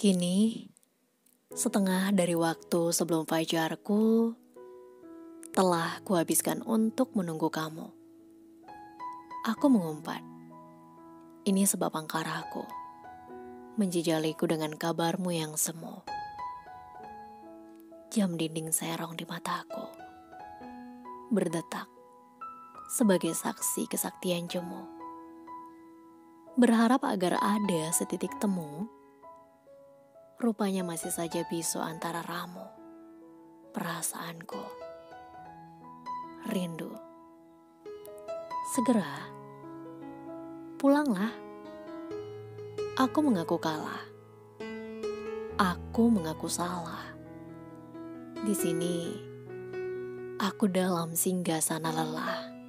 Kini, setengah dari waktu sebelum fajarku telah kuhabiskan untuk menunggu kamu. Aku mengumpat. Ini sebab angkaraku menjejaliku dengan kabarmu yang semu. Jam dinding serong di mataku berdetak sebagai saksi kesaktian jemu. Berharap agar ada setitik temu, rupanya masih saja bisu antara ramu, perasaanku, rindu. Segera, pulanglah. Aku mengaku kalah. Aku mengaku salah. Di sini, aku dalam singgah sana lelah